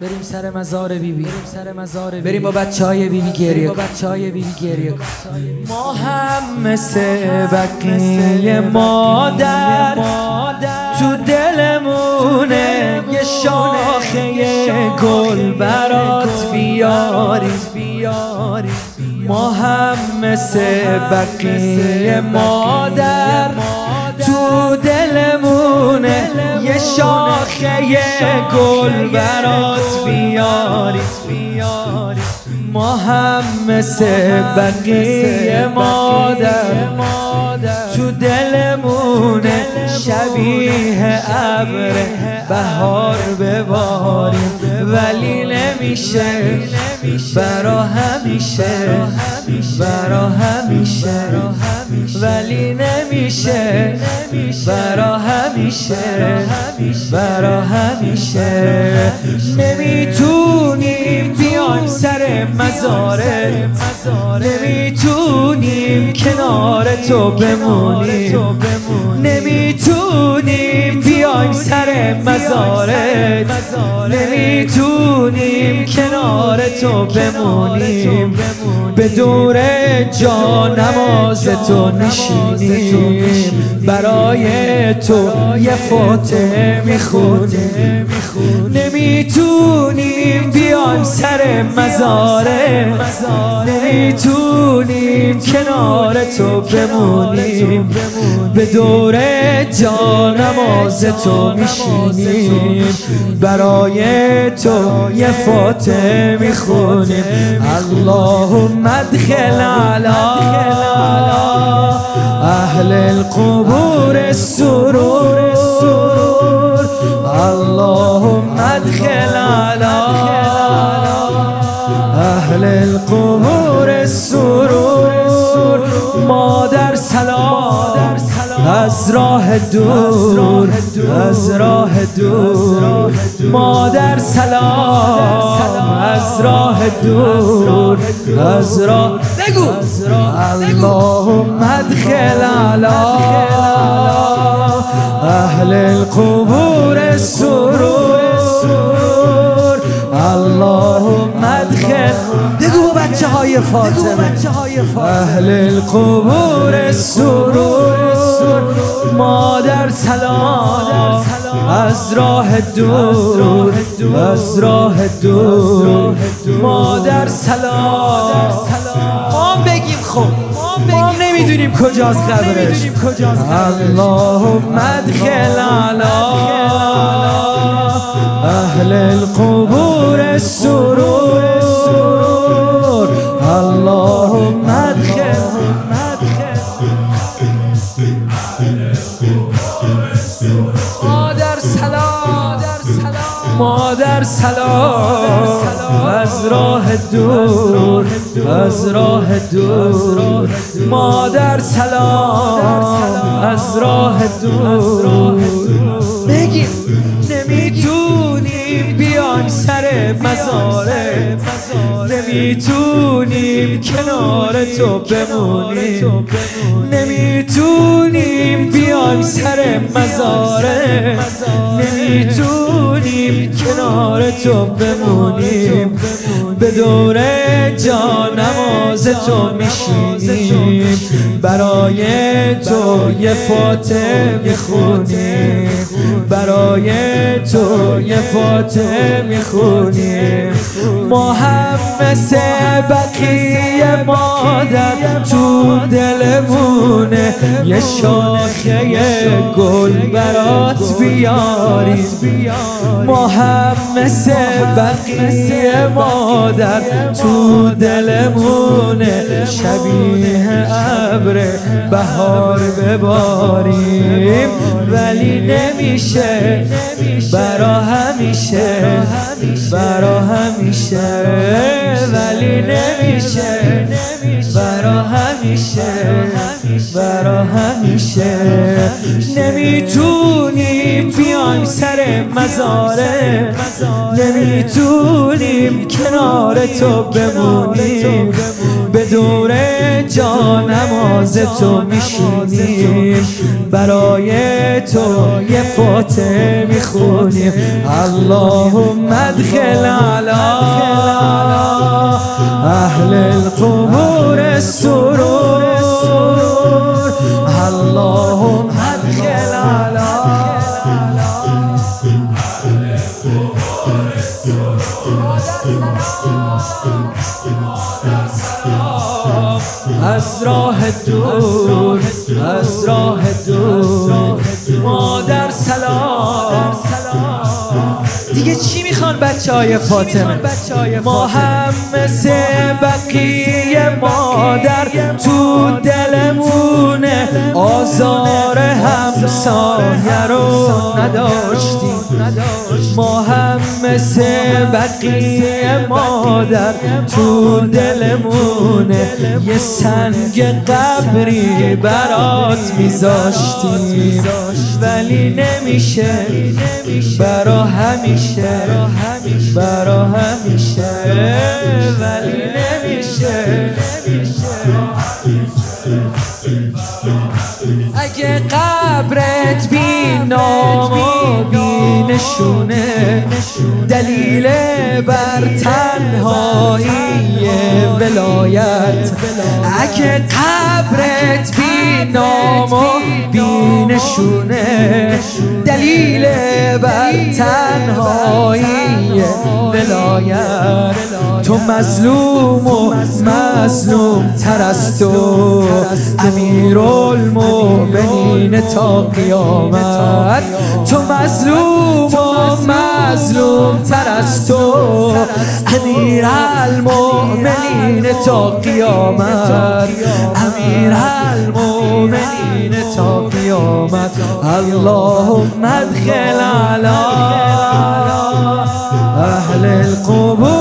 بریم سر مزار بیبی. بی. بریم سر مزار بیبی. بریم با بچه های بیبی گریه با بچه های بیبی گریه ما هم مثل بقیه مادر. تو دلمونه یه شاخه گل برات بیاری ما هم مثل بقیه مادر. شاخه گل برات بیاری. ما هم مثل بقیه مادر. تو دلمونه شبیه ابر بهار بباریم. ولی نمیشه. برا همیشه. برا همیشه. ولی نمیشه. برا همیشه. برا همیشه. نمی‌تونیم بیایم سر مزاره. نمی‌تونیم کنار تو بمونیم نمی‌تونیم بیایم سر مزارت نمی‌تونیم کنار تو بمونیم. به دور جا نماز تو نشینیم. برای تو یه فاتحه می‌خونیم. نمی‌تونیم بیایم سر مزاره. نمی‌تونیم کنار تو بمونیم. به دور جا نماز تو میشینیم. برای تو یه فاتحه می‌خونیم. اللهم ادخل علی اهل القبور السرور اللهم ادخل على اهل القبور السرور سلام از راه دور از راه دور. مادر سلام از راه دور از راه بگو اللهم ادخل على اهل القبور السرور. اللهم ادخل بگو بچه های فاطمه. اهل القبور السرور. مادر سلام از راه دور از راه دور مادر سلام. ما بگیم خب ما نمی‌دونیم کجاست قبرش. اللهم ادخل علی. اهل القبور السرور اللهم ادخل سلام. از راه دور از راه دور. مادر سلام. از راه دور. بگیم نمی‌تونیم بیان سر مزاره نمی‌تونیم کنار تو بمونیم. نمی‌تونیم بیایم سر مزاره. نمی‌تونیم کنار تو بمونیم. به دور جا نماز تو میشینیم. برای تو یه فاتح می‌خونیم برای تو یه فاتح می‌خونیم ما هم مثل بقیه مادر تو دلمونه یه شاخه گل برات بیاریم. ما هم مثل بقیه مادر تو دلمونه شبیه ابر بهار بباریم. ولی نمیشه برا همیشه. برا همیشه. ولی نمیشه. برا همیشه. برا همیشه. نمی‌تونی بیایم سر مزاره. نمی‌تونیم کنار تو بمونیم به دور جا نماز تو میشینیم برای تو یه فاته می‌خونیم. اللهم ادخل علا اهل القبور السرور دور از راه دور مادر سلام دیگه چی می‌خوان بچه های فاطمه ما هم مثل بقیه مادر تو دلمونه. آزار همسایه رو نداشتیم. ما هم مثل بقیه مادر تو دلمونه. یه سنگ قبری برات میذاشتیم. ولی نمیشه. برا همیشه. برا همیشه. ولی نمیشه. اگه قبرت بی نام نشونه. دلیل بر تنهایی ولایت. اگه قبرت بی نام و بی نشونه. دلیل بر تنهایی ولایت. تو مظلوم و مظلوم تر از تو امیر المؤمنین تا قیامت. تو مظلوم مظلوم تر از تو. امیر المؤمنین تا قیامت. امیر المؤمنین تا قیامت. اللهم ادخل علی اهل القبور.